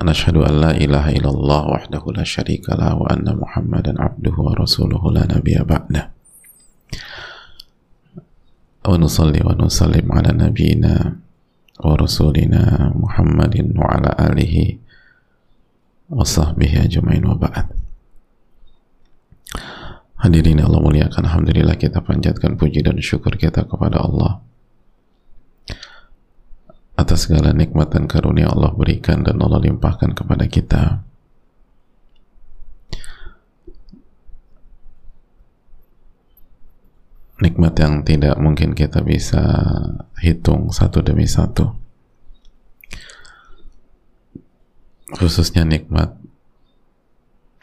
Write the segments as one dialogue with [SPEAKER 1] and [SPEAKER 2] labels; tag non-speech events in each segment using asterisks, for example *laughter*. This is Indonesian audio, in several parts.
[SPEAKER 1] نشهد أن لا إله إلا الله وحده لا شريك له وأن محمدا عبده ورسوله لا نبي بعده ونصلي ونسلم على نبينا ورسولنا محمد وعلى آله وصحبه أجمعين وبعد Hadirin Allah muliakan Alhamdulillah kita panjatkan puji dan syukur kita kepada Allah atas segala nikmat dan karunia Allah berikan dan Allah limpahkan kepada kita. Nikmat yang tidak mungkin kita bisa hitung satu demi satu. Khususnya nikmat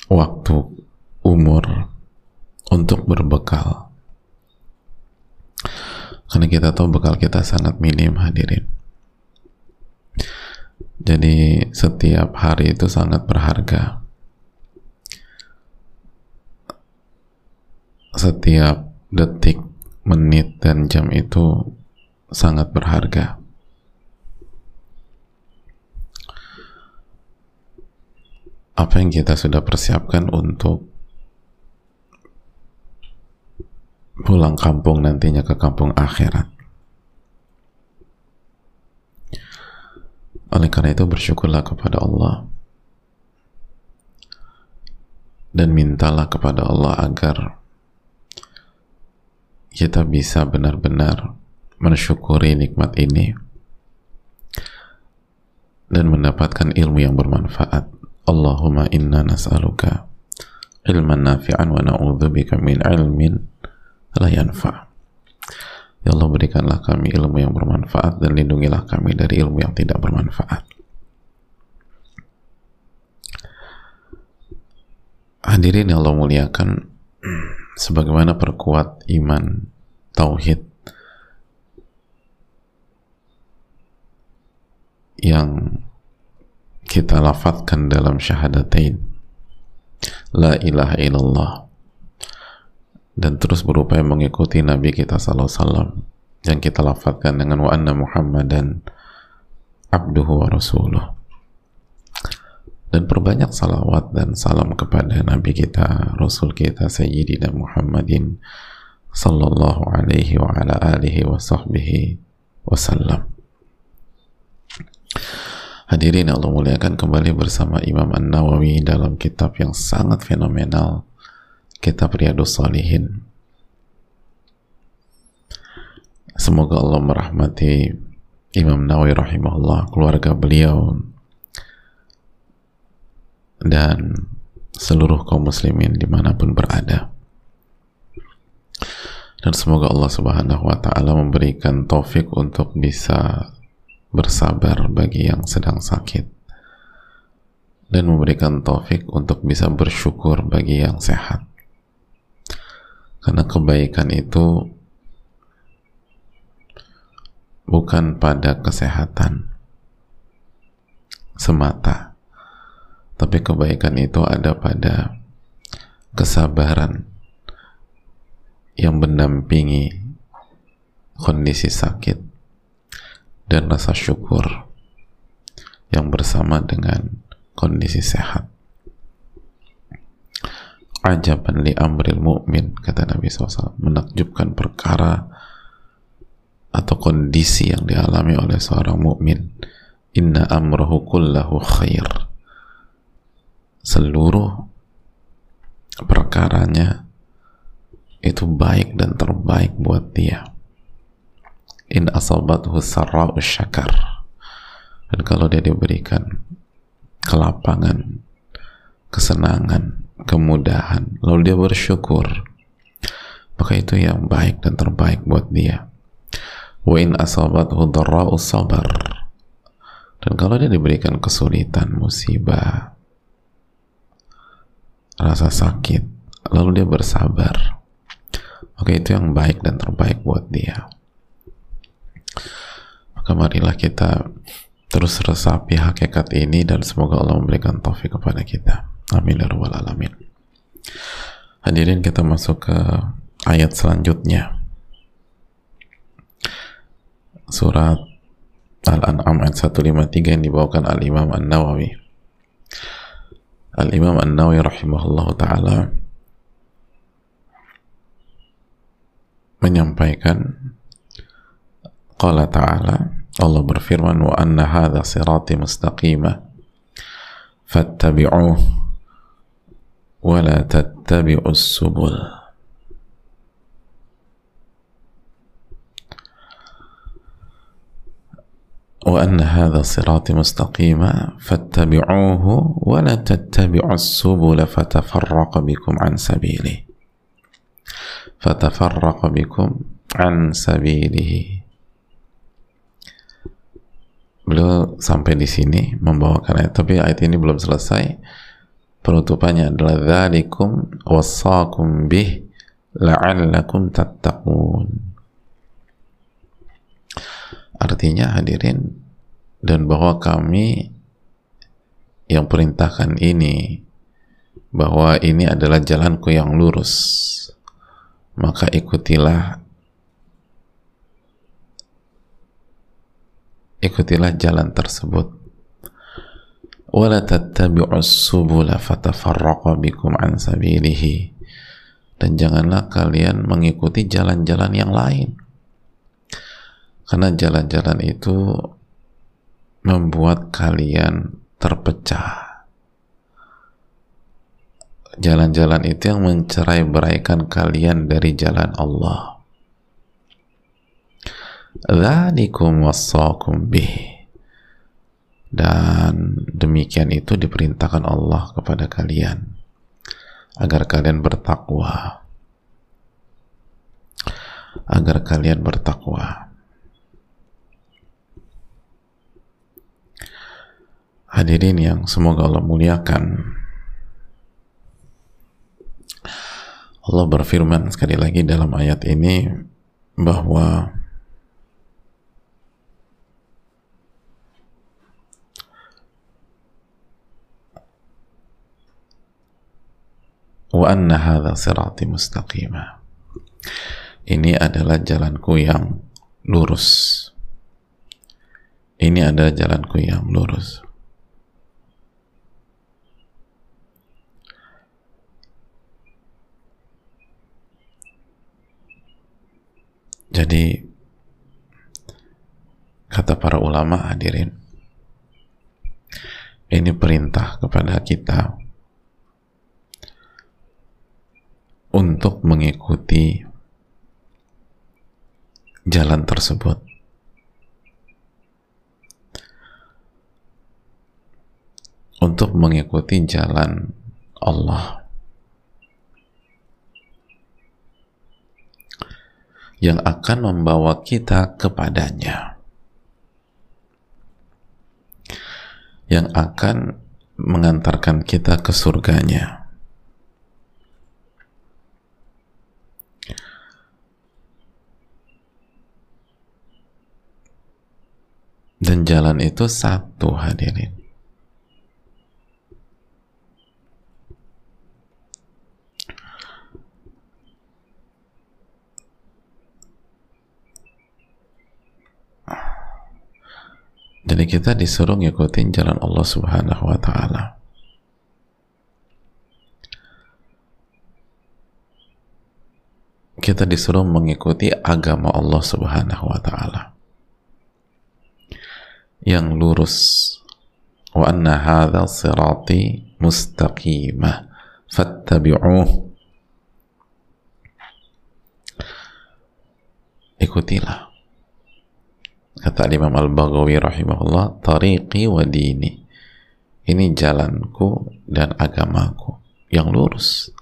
[SPEAKER 1] waktu umur untuk berbekal. Karena kita tahu bekal kita sangat minim hadirin jadi setiap hari itu sangat berharga. Setiap detik, menit, dan jam itu sangat berharga. Apa yang kita sudah persiapkan untuk pulang kampung nantinya ke kampung akhirat? Oleh karena itu bersyukurlah kepada Allah dan mintalah kepada Allah agar kita bisa benar-benar mensyukuri nikmat ini dan mendapatkan ilmu yang bermanfaat. Allahumma inna nas'aluka ilman nafi'an wa na'udzubika min ilmin la yanfa'. Ya Allah berikanlah kami ilmu yang bermanfaat dan lindungilah kami dari ilmu yang tidak bermanfaat. Hadirin yang Allah muliakan, *clears throat* sebagaimana perkuat iman, tauhid, yang kita lafadkan dalam syahadatain la ilaha illallah dan terus berupaya mengikuti Nabi kita sallallahu alaihi wasallam yang kita lafadzkan dengan wa anna Muhammadan abduhu wa rasuluh. Dan perbanyak salawat dan salam kepada Nabi kita, Rasul kita Sayyidina Muhammadin sallallahu alaihi wa ala alihi wa sahbihi wasallam. Hadirin Allah muliakan kembali bersama Imam An-Nawawi dalam kitab yang sangat fenomenal kitab Riyadus Salihin. Semoga Allah merahmati Imam Nawawi rahimahullah keluarga beliau dan seluruh kaum muslimin di mana pun berada. Dan semoga Allah subhanahu wa ta'ala memberikan taufik untuk bisa bersabar bagi yang sedang sakit dan memberikan taufik untuk bisa bersyukur bagi yang sehat karena kebaikan itu bukan pada kesehatan semata tapi kebaikan itu ada pada kesabaran yang mendampingi kondisi sakit dan rasa syukur yang bersama dengan kondisi sehat. Ajaban li amril mu'min, kata Nabi SAW, menakjubkan perkara atau kondisi yang dialami oleh seorang mukmin. Inna amrahu kullahu khair. Seluruh perkaranya itu baik dan terbaik buat dia in asabathu sarra'u syakar dan kalau dia diberikan kelapangan kesenangan kemudahan. Lalu dia bersyukur. Maka itu yang baik dan terbaik buat dia. Wa in asabathu dharra'u sabar dan kalau dia diberikan kesulitan musibah rasa sakit lalu dia bersabar oke itu yang baik dan terbaik buat dia. Maka marilah kita terus resapi hakikat ini dan semoga Allah memberikan taufik kepada kita amin ya rabbal alamin. Hadirin kita masuk ke ayat selanjutnya. Surat Al-An'am ayat 153 yang dibawakan Al-Imam An-Nawawi. Al-Imam An-Nawawi rahimahullah ta'ala menyampaikan Qala ta'ala Allah berfirman wa anna hadha sirati mustaqima fattabi'uh ولا تتبعوا السبل. وأن هذا صراط مستقيما فاتبعوه ولا تتبعوا السبل فتفرق بكم عن سبيله. فتفرق بكم عن سبيله. Beliau sampai di sini membawakan ayat. Tapi ayat ini belum selesai. Penutupannya adalah dzalikum wassakum bih la'allakum tattaqun. Artinya hadirin dan bahwa kami yang perintahkan ini bahwa ini adalah jalanku yang lurus maka ikutilah ikutilah jalan tersebut subula fatafarraqa bikum an sabilihi dan janganlah kalian mengikuti jalan-jalan yang lain. Karena jalan-jalan itu membuat kalian terpecah. Jalan-jalan itu yang mencerai beraikan kalian dari jalan Allah. Dzalikum wassakum bih. Dan demikian itu diperintahkan Allah kepada kalian agar kalian bertakwa. Agar kalian bertakwa. Hadirin yang semoga Allah muliakan. Allah berfirman sekali lagi dalam ayat ini bahwa wa anna hadha sirati mustaqima. Ini adalah jalanku yang lurus. Ini adalah jalanku yang lurus. Jadi kata para ulama hadirin ini perintah kepada kita untuk mengikuti jalan tersebut. Untuk mengikuti jalan Allah yang akan membawa kita kepadanya, yang akan mengantarkan kita ke surganya. Dan jalan itu satu hadirin. Jadi kita disuruh ngikutin jalan Allah subhanahu wa ta'ala. Kita disuruh mengikuti agama Allah subhanahu wa ta'ala yang lurus. Wa anna hadha sirati mustaqimah. Fattabi'uh ikutilah. Kata Imam Al-Baghawi rahimahullah tariqi wa dini. Ini jalanku dan agamaku yang lurus.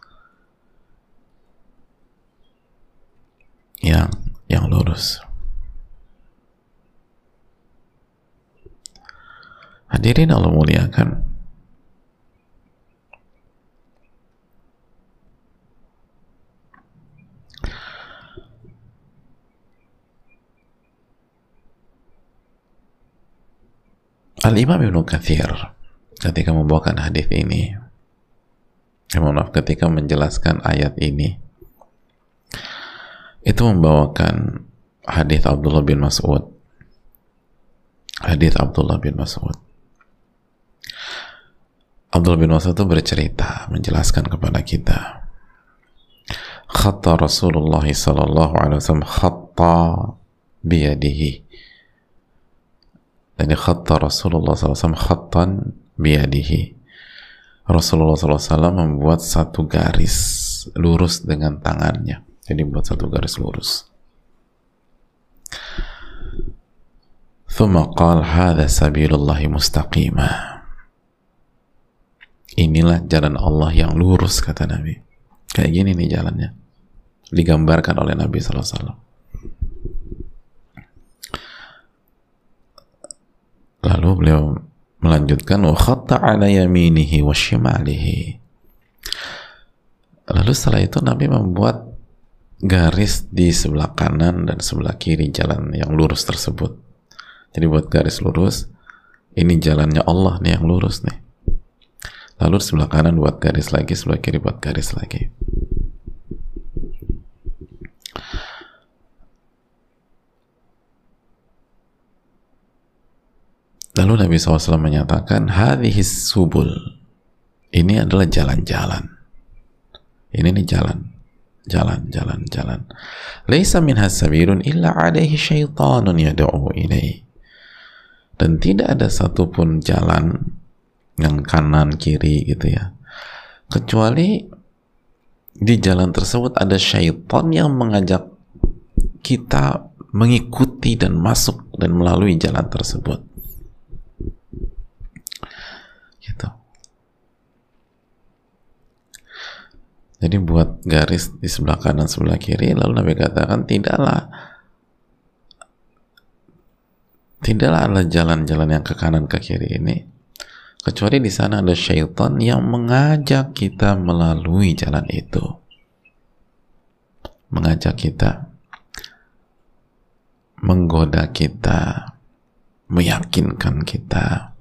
[SPEAKER 1] Yang yang lurus Hadirin Allah muliakan. Al-Imam Ibn Kathir ketika membawakan hadis ini ya maaf ketika menjelaskan ayat ini itu membawakan hadis Abdullah bin Mas'ud hadis Abdullah bin Mas'ud Abdullah bin Mas'ud itu bercerita menjelaskan kepada kita khatta Rasulullah sallallahu alaihi wasallam khatta biyadihi jadi khatta Rasulullah SAW khattan biyadihi Rasulullah SAW membuat satu garis lurus dengan tangannya jadi buat satu garis lurus ثم قال هذا سبيل الله مستقيما inilah jalan Allah yang lurus kata Nabi kayak gini nih jalannya digambarkan oleh Nabi SAW Lalu beliau melanjutkan wa khatta ala yaminihi wa shimalihi. Lalu setelah itu Nabi membuat garis di sebelah kanan dan sebelah kiri jalan yang lurus tersebut. Jadi buat garis lurus, ini jalannya Allah nih yang lurus nih. Lalu sebelah kanan buat garis lagi, sebelah kiri buat garis lagi. Lalu Nabi SAW menyatakan, hadhis subul. Ini adalah jalan-jalan. Ini nih jalan. Jalan, jalan, jalan. Laisa sabirun illa alaihi syaitanun yad'u ilaih. Dan tidak ada satupun jalan yang kanan kiri gitu ya. Kecuali di jalan tersebut ada syaitan yang mengajak kita mengikuti dan masuk dan melalui jalan tersebut. gitu jadi buat garis di sebelah kanan sebelah kiri lalu Nabi katakan tidaklah tidaklah ada jalan-jalan yang ke kanan ke kiri ini kecuali di sana ada syaitan yang mengajak kita melalui jalan itu mengajak kita menggoda kita meyakinkan kita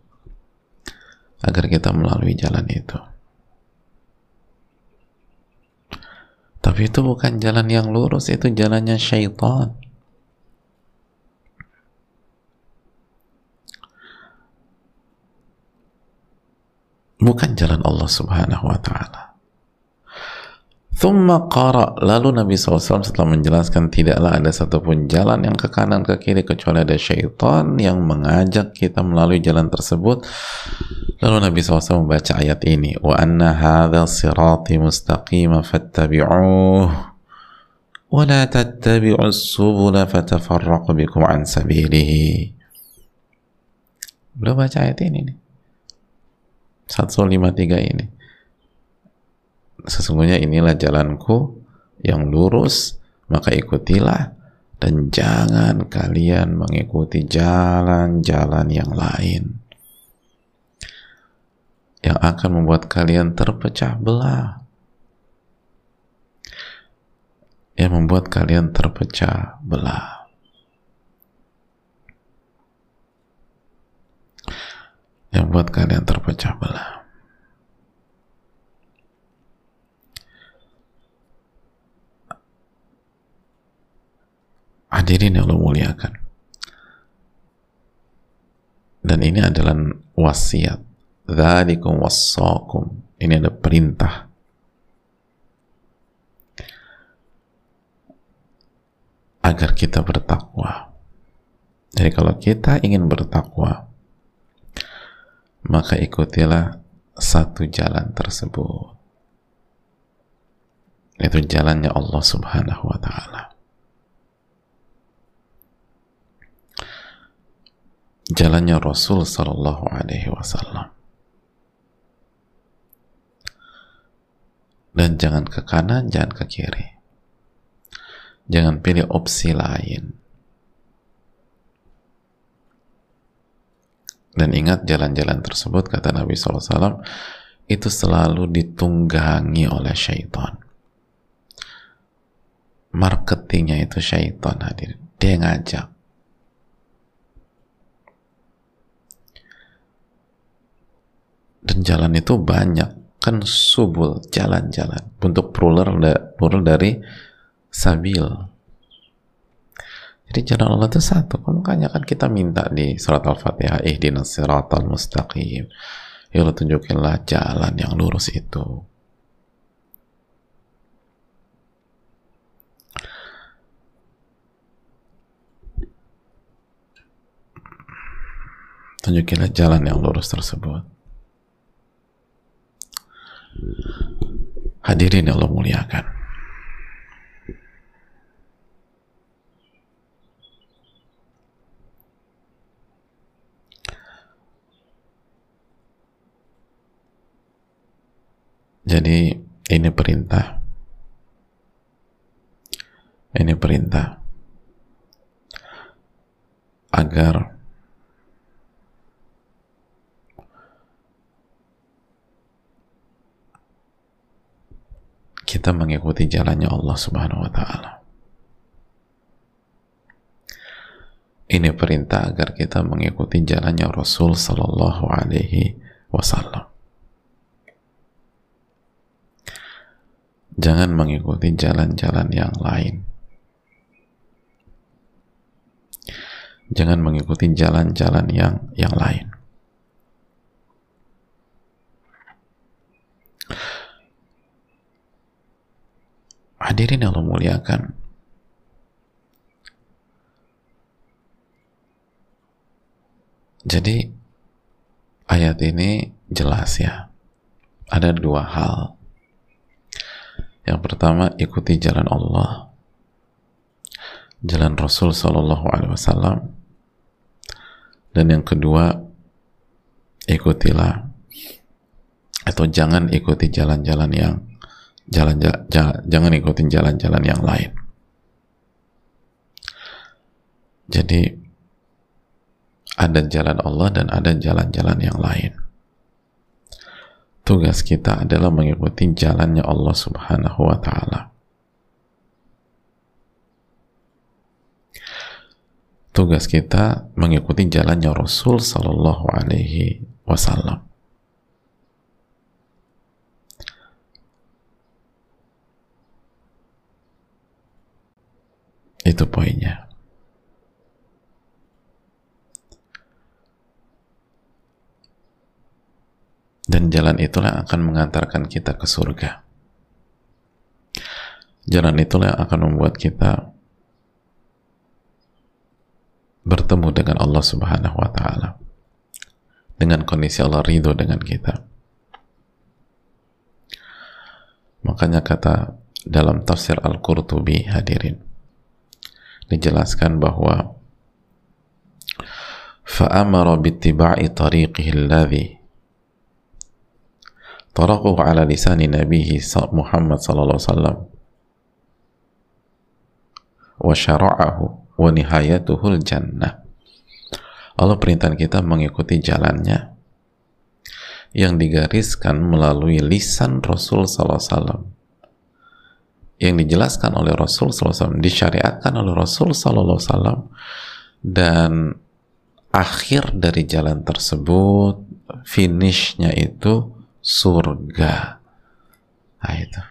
[SPEAKER 1] agar kita melalui jalan itu. Tapi itu bukan jalan yang lurus, itu jalannya syaitan. Bukan jalan Allah subhanahu wa ta'ala. Thumma qara lalu Nabi SAW setelah menjelaskan tidaklah ada satupun jalan yang ke kanan ke kiri kecuali ada syaitan yang mengajak kita melalui jalan tersebut. Lalu Nabi SAW membaca ayat ini wa anna hadha sirati mustaqima fattabi'uh wa la tattabi'u subula fatafarraqu bikum an sabilihi. Belum baca ayat ini nih 153 ini. Sesungguhnya inilah jalanku yang lurus maka ikutilah dan jangan kalian mengikuti jalan-jalan yang lain yang akan membuat kalian terpecah belah yang membuat kalian terpecah belah yang membuat kalian terpecah belah Hadirin yang Allah muliakan. Dan ini adalah wasiat. Dzalikum wassakum. Ini ada perintah. Agar kita bertakwa. Jadi kalau kita ingin bertakwa, maka ikutilah satu jalan tersebut. Itu jalannya Allah subhanahu wa ta'ala. jalannya Rasul Sallallahu Alaihi Wasallam. Dan jangan ke kanan, jangan ke kiri. Jangan pilih opsi lain. Dan ingat jalan-jalan tersebut kata Nabi SAW itu selalu ditunggangi oleh syaitan. Marketingnya itu syaitan hadir. Dia ngajak. Dan jalan itu banyak. Kan subul jalan-jalan. Untuk plural plural dari sabil jadi jalan Allah itu satu. Makanya kan kita minta di surat al-fatihah ihdinas siratal mustaqim. Ya Allah tunjukinlah jalan yang lurus itu. Tunjukilah jalan yang lurus tersebut. Hadirin yang Allah muliakan. Jadi ini perintah. Ini perintah agar kita mengikuti jalannya Allah Subhanahu wa taala. Ini perintah agar kita mengikuti jalannya Rasul sallallahu alaihi wasallam. Jangan mengikuti jalan-jalan yang lain. Jangan mengikuti jalan-jalan yang yang lain. Hadirin yang Allah muliakan. Jadi ayat ini jelas ya. Ada dua hal. Yang pertama ikuti jalan Allah, jalan Rasul Shallallahu Alaihi Wasallam, dan yang kedua ikutilah. Atau jangan ikuti jalan-jalan yang jalan, jalan jangan ikutin jalan-jalan yang lain. Jadi ada jalan Allah dan ada jalan-jalan yang lain tugas kita adalah mengikuti jalannya Allah subhanahu wa ta'ala tugas kita mengikuti jalannya Rasul sallallahu alaihi wasallam Itu poinnya. Dan jalan itulah yang akan mengantarkan kita ke surga. Jalan itulah yang akan membuat kita bertemu dengan Allah Subhanahu wa taala. Dengan kondisi Allah ridho dengan kita. Makanya kata dalam tafsir Al-Qurtubi hadirin dijelaskan bahwa فأمر باتباع طريقه الذي tarakuhu ala lisani nabihi Muhammad sallallahu alaihi wasallam wa syara'ahu wa nihayatuhul jannah Allah perintah kita mengikuti jalannya yang digariskan melalui lisan Rasul sallallahu alaihi wasallam. Yang dijelaskan oleh Rasul SAW, disyariatkan oleh Rasul Sallallahu SAW, dan akhir dari jalan tersebut, finishnya itu surga. Nah itu.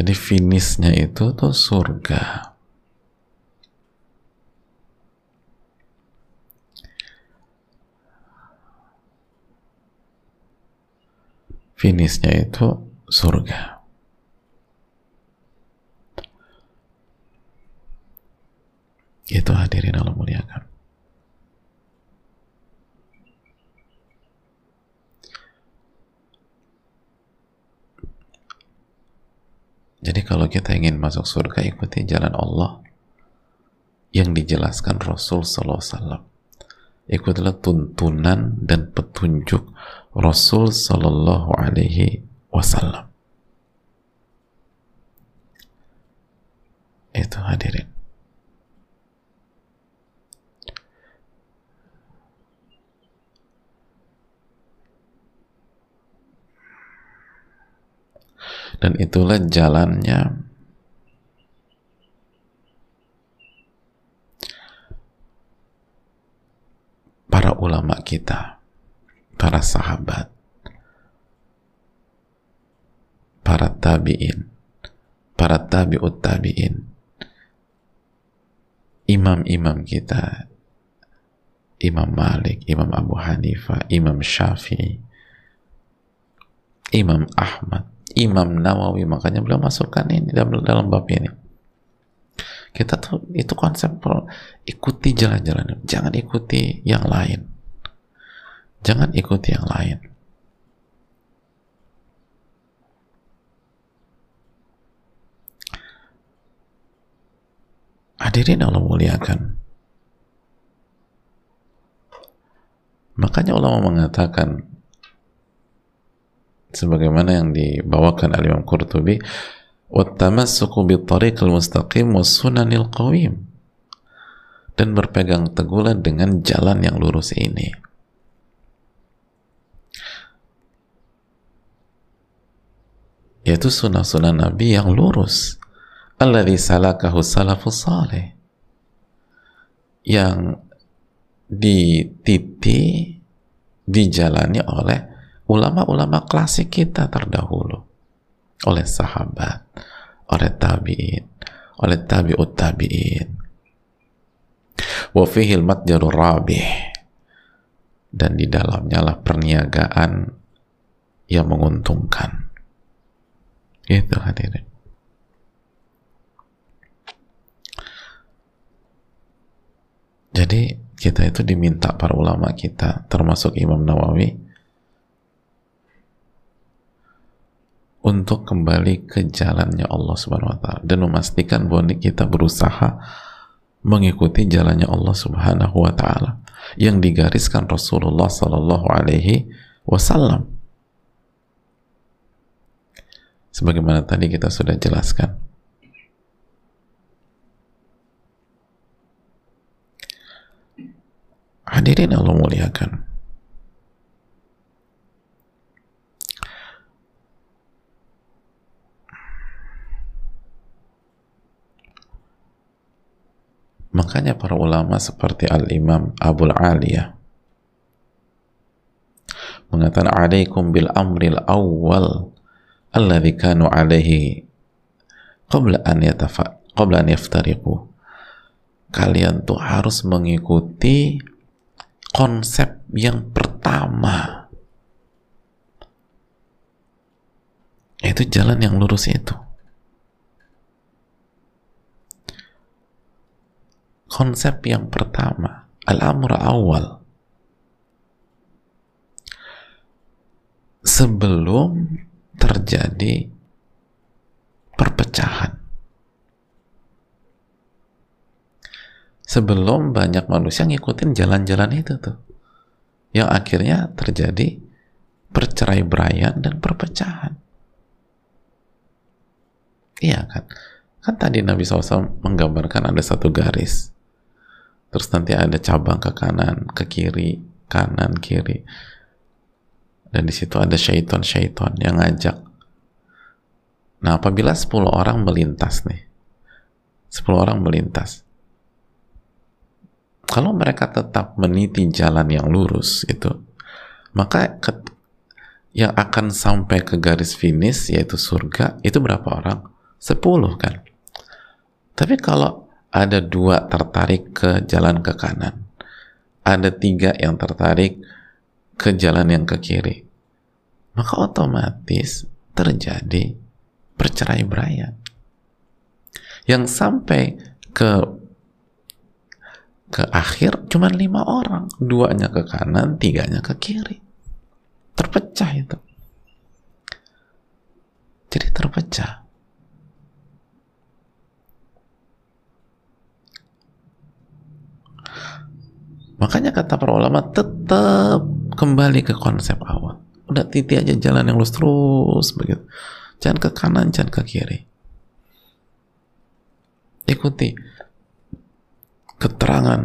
[SPEAKER 1] Jadi finishnya itu tuh surga. finishnya itu surga. Itu hadirin Allah muliakan. Jadi kalau kita ingin masuk surga ikuti jalan Allah yang dijelaskan Rasul Sallallahu Alaihi Wasallam ikutlah tuntunan dan petunjuk Rasul Sallallahu Alaihi Wasallam. Itu hadirin. Dan itulah jalannya. Para ulama kita, para sahabat, para tabi'in, para tabi'ut tabi'in, imam-imam kita, Imam Malik, Imam Abu Hanifah, Imam Syafi'i, Imam Ahmad, Imam Nawawi, makanya beliau masukkan ini dalam, dalam bab ini. Kita tuh itu konsep ikuti jalan-jalan, jangan ikuti yang lain. Jangan ikuti yang lain. Hadirin Allah muliakan. Makanya ulama mengatakan sebagaimana yang dibawakan oleh Imam Qurtubi وَالتَّمَسُّكُ بِالطَّرِيقِ الْمُسْتَقِيمِ وَالسُّنَنِ الْقَوِيمِ dan berpegang teguhlah dengan jalan yang lurus ini yaitu sunnah-sunnah Nabi yang lurus alladhi salakahu salafus salih yang dititi dijalani oleh ulama-ulama klasik kita terdahulu. Oleh sahabat oleh tabi'in oleh tabi'ut tabi'in. Wa fihil matjarur rabih. Dan di dalamnya lah perniagaan yang menguntungkan. Itu hadirin. Jadi kita itu diminta para ulama kita termasuk Imam Nawawi untuk kembali ke jalannya Allah Subhanahu wa taala dan memastikan bahwa kita berusaha mengikuti jalannya Allah Subhanahu wa taala yang digariskan Rasulullah sallallahu alaihi wasallam sebagaimana tadi kita sudah jelaskan Hadirin Allah muliakan. Makanya para ulama seperti Al-Imam Abul Aliyah mengatakan alaikum bil amril awal alladhi kanu alaihi qabla an yatafa qabla an yaftariqu. Kalian tuh harus mengikuti konsep yang pertama. Itu jalan yang lurus itu konsep yang pertama al-amr awal. Sebelum terjadi perpecahan. Sebelum banyak manusia ngikutin jalan-jalan itu tuh yang akhirnya terjadi percerai beraian dan perpecahan. Iya kan? Kan tadi Nabi SAW menggambarkan ada satu garis terus nanti ada cabang ke kanan ke kiri kanan kiri. Dan di situ ada syaiton-syaiton yang ngajak. Nah apabila 10 orang melintas nih 10 orang melintas kalau mereka tetap meniti jalan yang lurus itu maka ke, yang akan sampai ke garis finish yaitu surga itu berapa orang? 10 kan? Tapi kalau ada dua tertarik ke jalan ke kanan. Ada tiga yang tertarik ke jalan yang ke kiri. Maka otomatis terjadi percerai beraian yang sampai ke ke akhir cuma lima orang. Duanya ke kanan tiganya ke kiri. Terpecah itu. Jadi terpecah makanya kata para ulama tetap kembali ke konsep awal. Udah titi aja jalan yang lurus terus begitu. Jangan ke kanan jangan ke kiri. Ikuti keterangan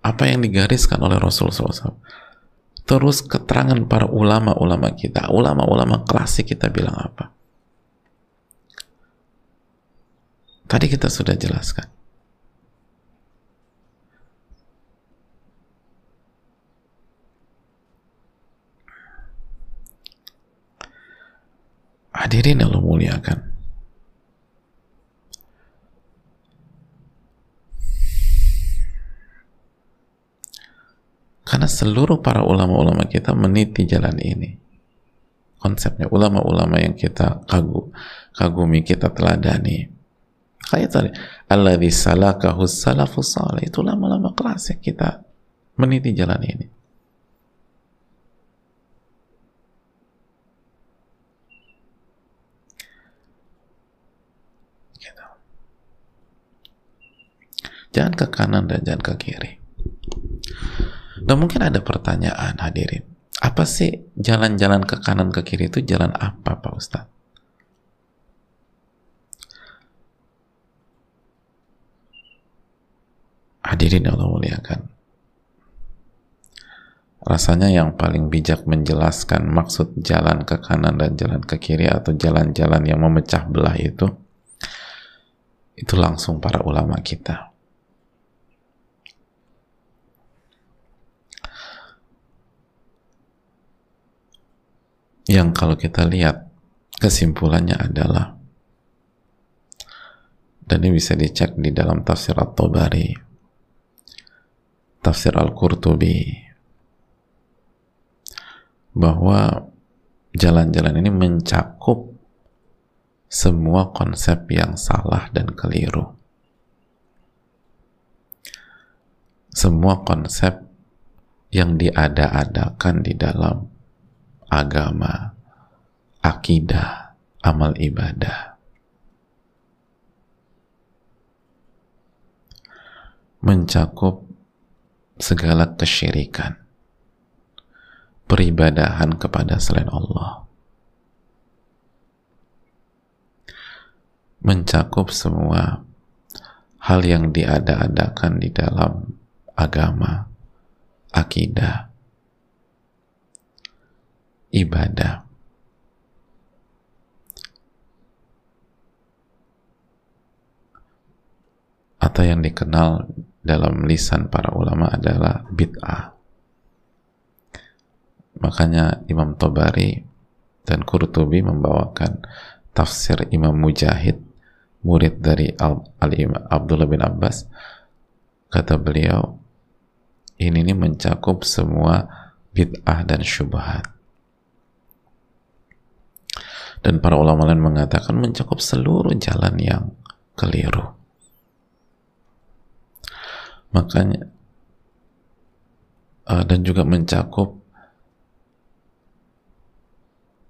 [SPEAKER 1] apa yang digariskan oleh Rasulullah SAW terus keterangan para ulama-ulama kita. Ulama-ulama klasik kita bilang apa? Tadi kita sudah jelaskan hadirin Allah muliakan Karena seluruh para ulama-ulama kita meniti jalan ini. Konsepnya ulama-ulama yang kita kagum, kagumi, kita teladani. Kayak tadi, alladzi salakahu salafus salih. Itu lama-lama klasik kita meniti jalan ini. Gitu. Jangan ke kanan dan jangan ke kiri. Dan mungkin ada pertanyaan hadirin. Apa sih jalan-jalan ke kanan ke kiri itu jalan apa Pak Ustadz? Hadirin Allah muliakan. Rasanya yang paling bijak menjelaskan maksud jalan ke kanan dan jalan ke kiri atau jalan-jalan yang memecah belah itu itu langsung para ulama kita. Yang kalau kita lihat kesimpulannya adalah dan ini bisa dicek di dalam tafsir At-Tabari tafsir Al-Qurtubi bahwa jalan-jalan ini mencakup semua konsep yang salah dan keliru. Semua konsep yang diada-adakan di dalam agama, akidah, amal ibadah. Mencakup segala kesyirikan, peribadahan kepada selain Allah. Mencakup semua hal yang diada-adakan di dalam agama, akidah, ibadah. Atau yang dikenal dalam lisan para ulama adalah bid'ah. Makanya Imam Tobari dan Qurtubi membawakan tafsir Imam Mujahid, murid dari Al, Al Abdullah bin Abbas. Kata beliau, ini, ini mencakup semua bid'ah dan syubhat dan para ulama lain mengatakan mencakup seluruh jalan yang keliru. Makanya uh, dan juga mencakup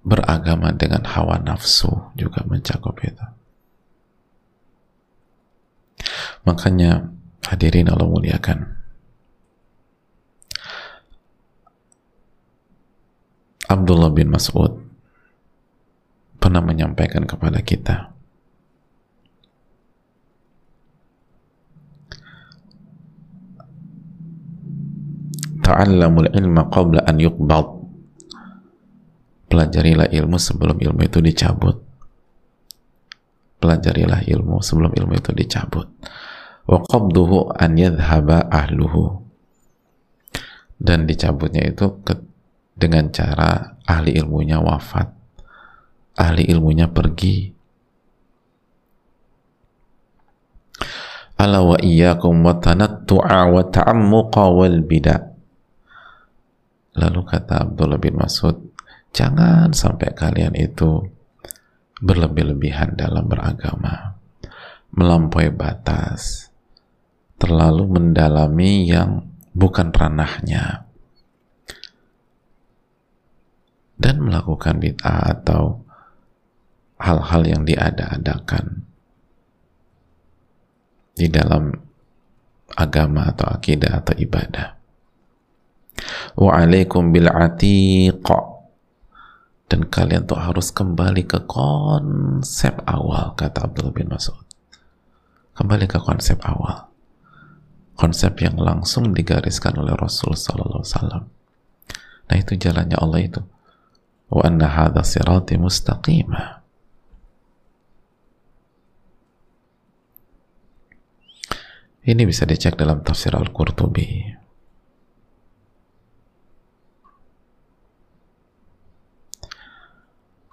[SPEAKER 1] beragama dengan hawa nafsu juga mencakup itu. Makanya hadirin Allah muliakan. Abdullah bin Mas'ud pernah menyampaikan kepada kita. Ta'allamul ilma qabla an yuqbad. Pelajarilah ilmu sebelum ilmu itu dicabut. Pelajarilah ilmu sebelum ilmu itu dicabut. Wa qabduhu an yadhhaba ahluhu. Dan dicabutnya itu dengan cara ahli ilmunya wafat ahli ilmunya pergi. Ala wa iyyakum wa tanattu'a wa ta'ammuqa wal bid'ah lalu kata Abdullah bin Mas'ud jangan sampai kalian itu berlebih-lebihan dalam beragama melampaui batas terlalu mendalami yang bukan ranahnya dan melakukan bid'ah atau hal-hal yang diada-adakan di dalam agama atau akidah atau ibadah. Wa alaikum bil atiqa dan kalian tuh harus kembali ke konsep awal kata Abdullah bin Mas'ud. Kembali ke konsep awal. Konsep yang langsung digariskan oleh Rasul sallallahu alaihi wasallam. Nah itu jalannya Allah itu. Wa anna hadha sirati mustaqimah. Ini bisa dicek dalam tafsir Al-Qurtubi.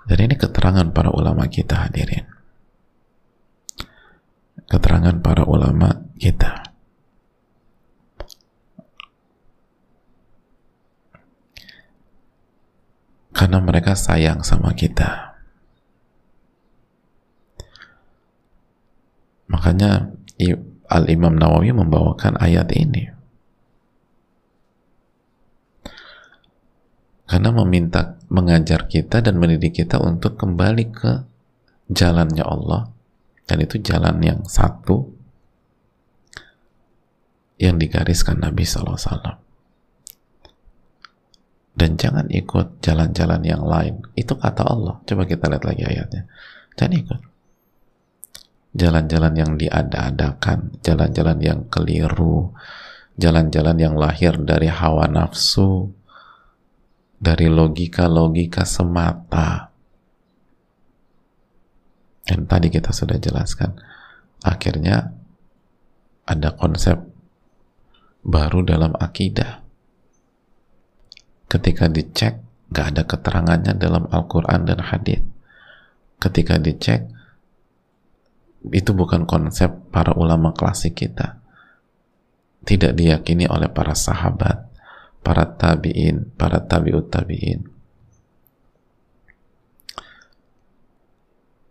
[SPEAKER 1] Dan ini keterangan para ulama kita hadirin. Keterangan para ulama kita. Karena mereka sayang sama kita. Makanya Al-Imam Nawawi membawakan ayat ini. Karena meminta mengajar kita dan mendidik kita untuk kembali ke jalannya Allah. Dan itu jalan yang satu yang digariskan Nabi SAW dan jangan ikut jalan-jalan yang lain. Itu kata Allah. Coba kita lihat lagi ayatnya. Jangan ikut jalan-jalan yang diada-adakan jalan-jalan yang keliru jalan-jalan yang lahir dari hawa nafsu dari logika-logika semata. Dan tadi kita sudah jelaskan, akhirnya ada konsep baru dalam akidah. Ketika dicek, gak ada keterangannya dalam Al-Quran dan Hadith. Ketika dicek, itu bukan konsep para ulama klasik kita. Tidak diyakini oleh para sahabat para tabi'in, para tabi'ut tabi'in.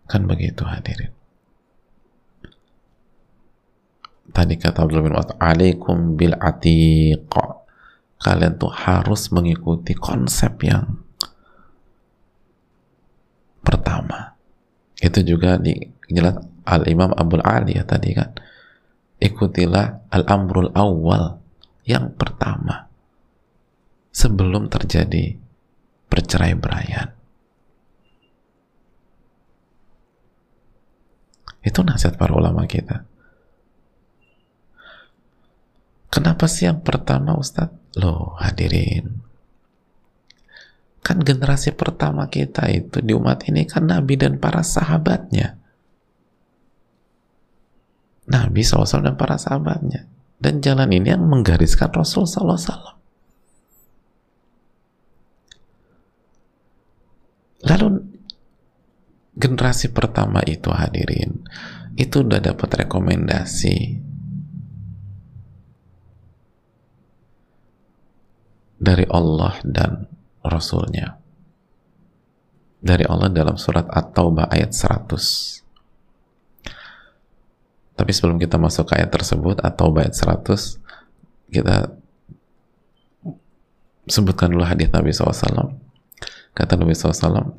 [SPEAKER 1] Kan begitu hadirin. Tadi kata Abdul bin Mas'ud, "Alaikum bil atiq." Kalian tuh harus mengikuti konsep yang pertama. Itu juga di Al-Imam Abdul Ali ya tadi kan. Ikutilah al-amrul awal yang pertama sebelum terjadi percerai beraian. Itu nasihat para ulama kita. Kenapa sih yang pertama Ustadz? Loh hadirin. Kan generasi pertama kita itu di umat ini kan Nabi dan para sahabatnya. Nabi SAW dan para sahabatnya. Dan jalan ini yang menggariskan Rasul SAW. Lalu generasi pertama itu hadirin, itu udah dapat rekomendasi dari Allah dan Rasulnya. Dari Allah dalam surat At-Taubah ayat 100. Tapi sebelum kita masuk ke ayat tersebut, At-Taubah ayat 100, kita sebutkan dulu hadis Nabi SAW Kata Nabi SAW,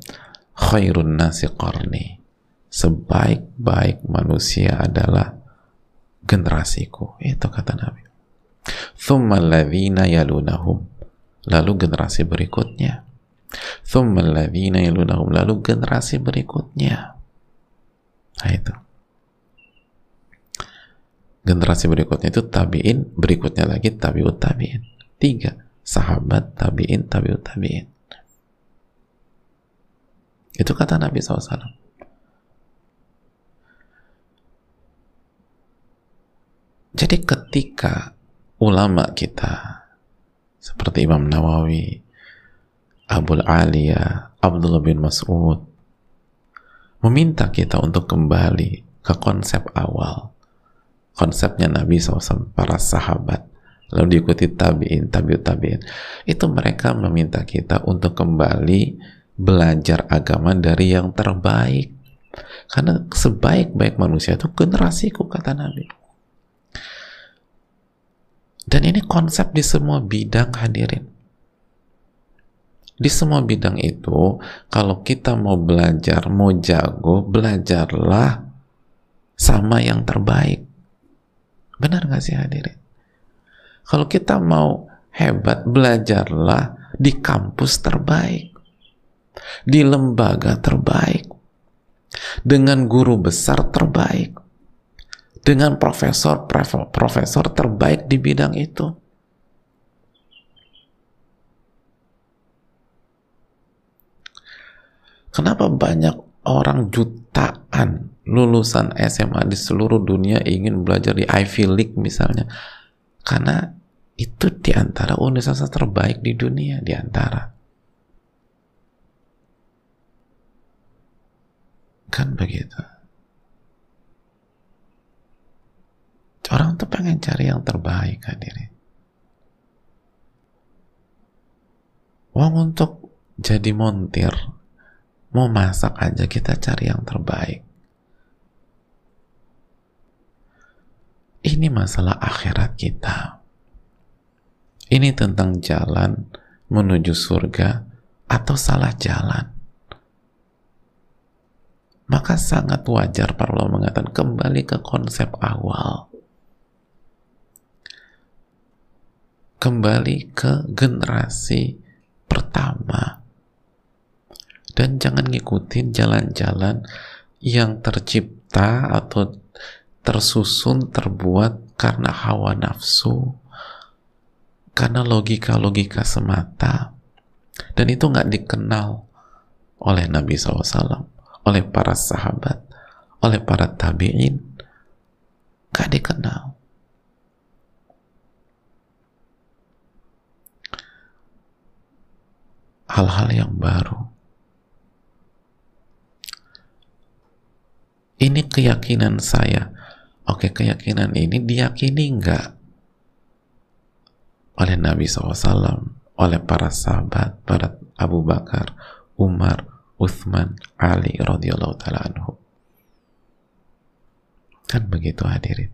[SPEAKER 1] khairun nasi qarni. Sebaik-baik manusia adalah generasiku. Itu kata Nabi. Thumma alladhina yalunahum. Lalu generasi berikutnya. Thumma alladhina yalunahum. Lalu generasi berikutnya. Nah itu. Generasi berikutnya itu tabi'in, berikutnya lagi tabi'ut tabi'in. Tiga. Sahabat, tabi'in, tabi'ut tabi'in. Itu kata Nabi SAW. Jadi ketika ulama kita seperti Imam Nawawi, Abul Aliyah, Abdullah bin Mas'ud meminta kita untuk kembali ke konsep awal konsepnya Nabi SAW para sahabat. Lalu diikuti tabiin tabiut tabiin. Itu mereka meminta kita untuk kembali belajar agama dari yang terbaik. Karena sebaik-baik manusia itu generasiku kata Nabi. Dan ini konsep di semua bidang hadirin. Di semua bidang itu kalau kita mau belajar mau jago belajarlah sama yang terbaik Benar gak sih hadirin? Kalau kita mau hebat, belajarlah di kampus terbaik, di lembaga terbaik, dengan guru besar terbaik, dengan profesor profesor terbaik di bidang itu. Kenapa banyak orang juta jutaan lulusan SMA di seluruh dunia ingin belajar di Ivy League misalnya? Karena itu di antara universitas terbaik di dunia di antara. Kan begitu. Orang tuh pengen cari yang terbaik hadirin. Uang untuk jadi montir, mau masak aja kita cari yang terbaik. Ini masalah akhirat kita. Ini tentang jalan menuju surga atau salah jalan. Maka sangat wajar para ulama mengatakan kembali ke konsep awal. Kembali ke generasi pertama dan jangan ngikutin jalan-jalan yang tercipta atau tersusun terbuat karena hawa nafsu karena logika-logika semata. Dan itu nggak dikenal oleh Nabi SAW oleh para sahabat oleh para tabi'in. Nggak dikenal. Hal-hal yang baru. Ini keyakinan saya. Oke, keyakinan ini diyakini enggak oleh Nabi SAW, oleh para sahabat, para Abu Bakar, Umar, Uthman, Ali radhiyallahu taala anhu. Kan begitu hadirin.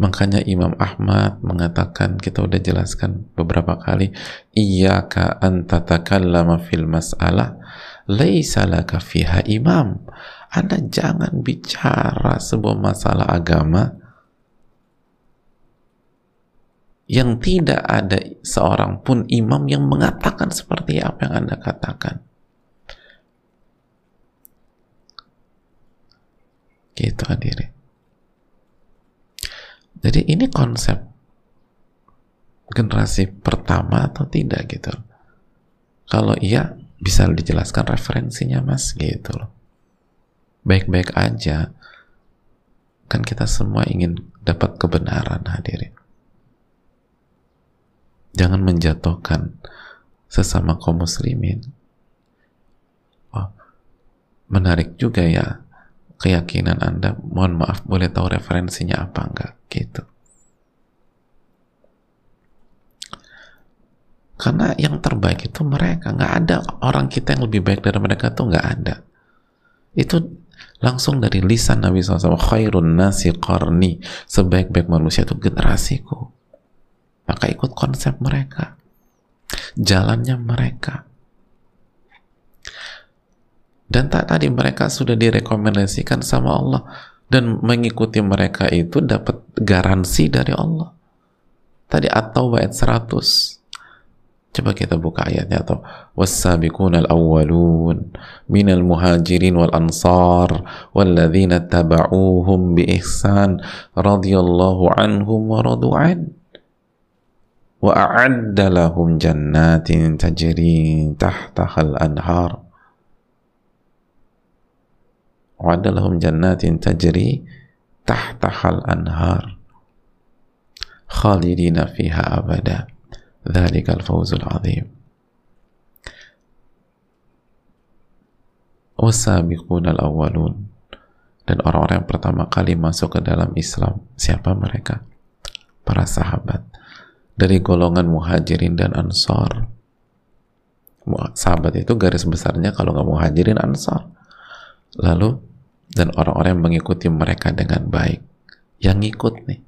[SPEAKER 1] Makanya Imam Ahmad mengatakan kita udah jelaskan beberapa kali iyyaka an tatakallama fil mas'alah laisa laka fiha imam. Anda jangan bicara sebuah masalah agama yang tidak ada seorang pun imam yang mengatakan seperti apa yang Anda katakan. Gitu hadirin. Jadi ini konsep generasi pertama atau tidak gitu. Kalau iya bisa dijelaskan referensinya mas gitu loh. Baik-baik aja. Kan kita semua ingin dapat kebenaran hadirin. Jangan menjatuhkan sesama kaum muslimin. Oh, menarik juga ya keyakinan Anda, mohon maaf, boleh tahu referensinya apa enggak? Gitu. Karena yang terbaik itu mereka, nggak ada orang kita yang lebih baik dari mereka tuh nggak ada. Itu langsung dari lisan Nabi SAW, khairun nasi qarni, sebaik-baik manusia itu generasiku. Maka ikut konsep mereka, jalannya mereka. Dan tak tadi mereka sudah direkomendasikan sama Allah. Dan mengikuti mereka itu dapat garansi dari Allah. Tadi atau ayat 100 Coba kita buka ayatnya atau was-sabiqun al-awwalun minal muhajirin wal ansar walladzina tabauhum bi ihsan radhiyallahu anhum wa radu'an wa a'adda lahum jannatin tajri tahtaha al-anhar wa'ada lahum jannatin tajri tahtahal anhar khalidina dhalikal fawzul azim. Wasabiqun al-awwalun dan orang-orang yang pertama kali masuk ke dalam Islam siapa mereka? para sahabat. Dari golongan muhajirin dan ansor sahabat itu garis besarnya kalau nggak muhajirin ansor lalu dan orang-orang yang mengikuti mereka dengan baik. Yang ngikut nih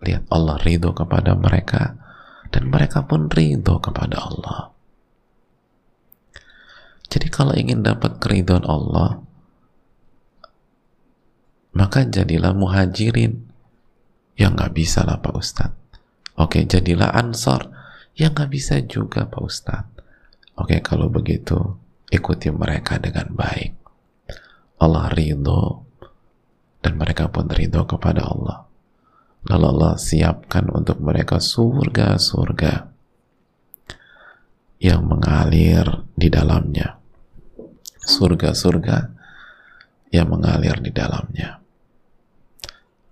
[SPEAKER 1] lihat Allah ridho kepada mereka dan mereka pun ridho kepada Allah. Jadi kalau ingin dapat keridhaan Allah maka jadilah muhajirin. Yang nggak bisa lah Pak Ustadz. Oke jadilah ansor. Yang nggak bisa juga Pak Ustadz. Oke kalau begitu ikuti mereka dengan baik. Allah ridho dan mereka pun ridho kepada Allah lalu Allah siapkan untuk mereka surga-surga yang mengalir di dalamnya. Surga-surga yang mengalir di dalamnya.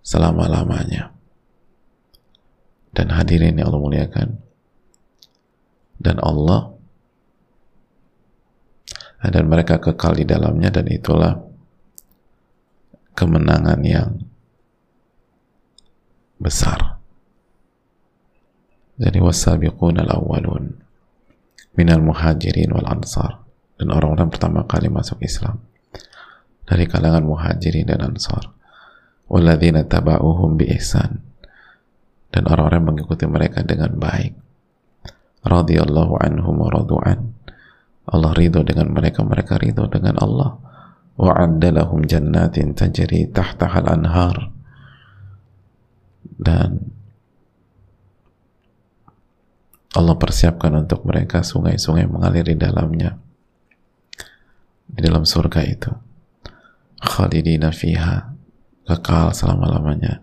[SPEAKER 1] Selama-lamanya. Dan hadirin yang Allah muliakan. Dan Allah dan mereka kekal di dalamnya dan itulah kemenangan yang besar. Jadi wasabiqun al-awwalun minal muhajirin wal ansar dan orang-orang pertama kali masuk Islam dari kalangan muhajirin dan ansar. Walladzina taba'uhum bi ihsan dan orang-orang mengikuti mereka dengan baik. Radhiyallahu anhum wa radu'an Allah ridho dengan mereka mereka ridho dengan Allah. Wa'adda lahum jannatin tajri tahtahal anhar dan Allah persiapkan untuk mereka sungai-sungai mengalir di dalamnya di dalam surga itu. Khalidina fiha kekal selama-lamanya.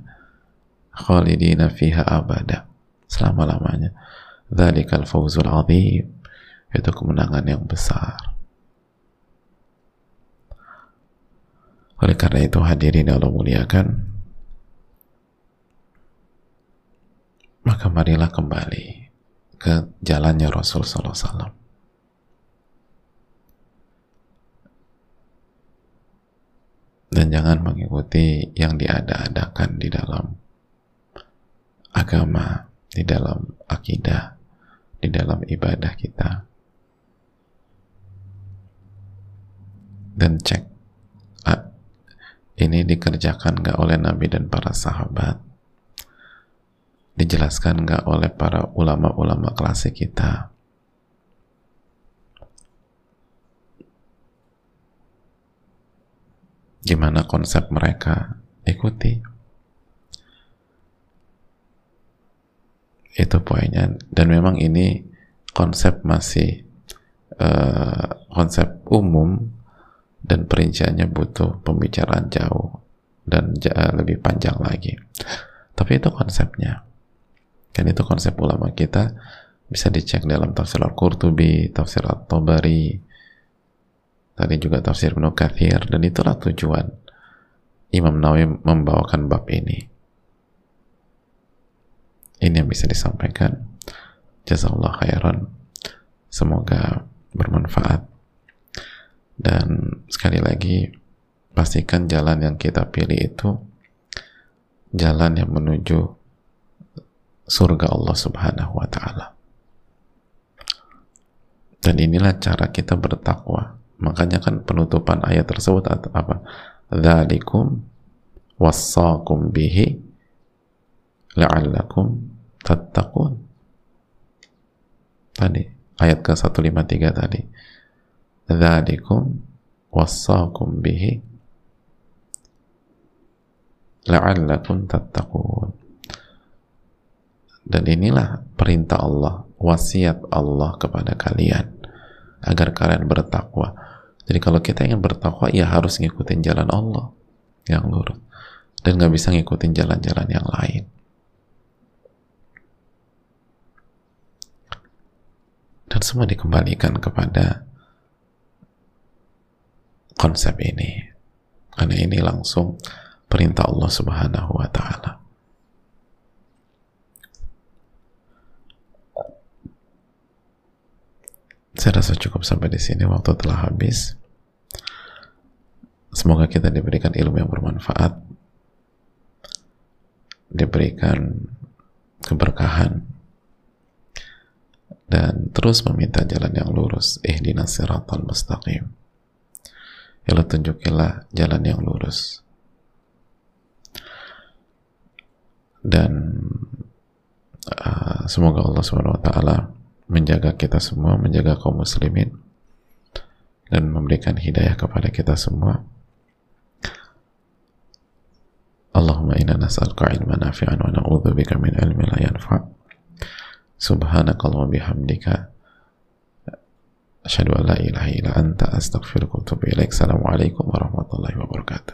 [SPEAKER 1] Khalidina fiha abada selama-lamanya. Dzalikal fawzul azim itu kemenangan yang besar. Oleh karena itu hadirin Allah muliakan maka marilah kembali ke jalannya Rasul SAW. Dan jangan mengikuti yang diada-adakan di dalam agama, di dalam akidah, di dalam ibadah kita. Dan cek, ini dikerjakan gak oleh Nabi dan para sahabat dijelaskan nggak oleh para ulama-ulama klasik kita? Gimana konsep mereka? Ikuti. Itu poinnya. Dan memang ini konsep masih uh, konsep umum dan perinciannya butuh pembicaraan jauh dan lebih panjang lagi. Tapi itu konsepnya kan itu konsep ulama kita bisa dicek dalam tafsir Al-Qurtubi, tafsir At-Tabari, tadi juga tafsir Ibnu Kathir, dan itulah tujuan Imam Nawawi membawakan bab ini. Ini yang bisa disampaikan. Jazakallah khairan. Semoga bermanfaat. Dan sekali lagi, pastikan jalan yang kita pilih itu jalan yang menuju surga Allah Subhanahu wa taala. Dan inilah cara kita bertakwa. Makanya kan penutupan ayat tersebut apa? Dzalikum wassaqum bihi la'allakum tattaqun. Tadi ayat ke-153 tadi. Dzalikum wassaqum bihi la'allakum tattaqun dan inilah perintah Allah, wasiat Allah kepada kalian agar kalian bertakwa. Jadi kalau kita ingin bertakwa, ya harus ngikutin jalan Allah yang lurus dan nggak bisa ngikutin jalan-jalan yang lain. Dan semua dikembalikan kepada konsep ini. Karena ini langsung perintah Allah Subhanahu wa taala. Saya rasa cukup sampai di sini waktu telah habis. Semoga kita diberikan ilmu yang bermanfaat, diberikan keberkahan, dan terus meminta jalan yang lurus. Ihdinas siratal mustaqim. Ya tunjukilah jalan yang lurus. Dan uh, semoga Allah Subhanahu wa taala menjaga kita semua, menjaga kaum muslimin dan memberikan hidayah kepada kita semua. Allahumma inna nas'aluka ilman nafi'an wa na'udzubika min ilmin la yanfa'. Subhanakallahumma bihamdika asyhadu an la ilaha illa anta astaghfiruka wa atubu ilaik. Assalamualaikum warahmatullahi wabarakatuh.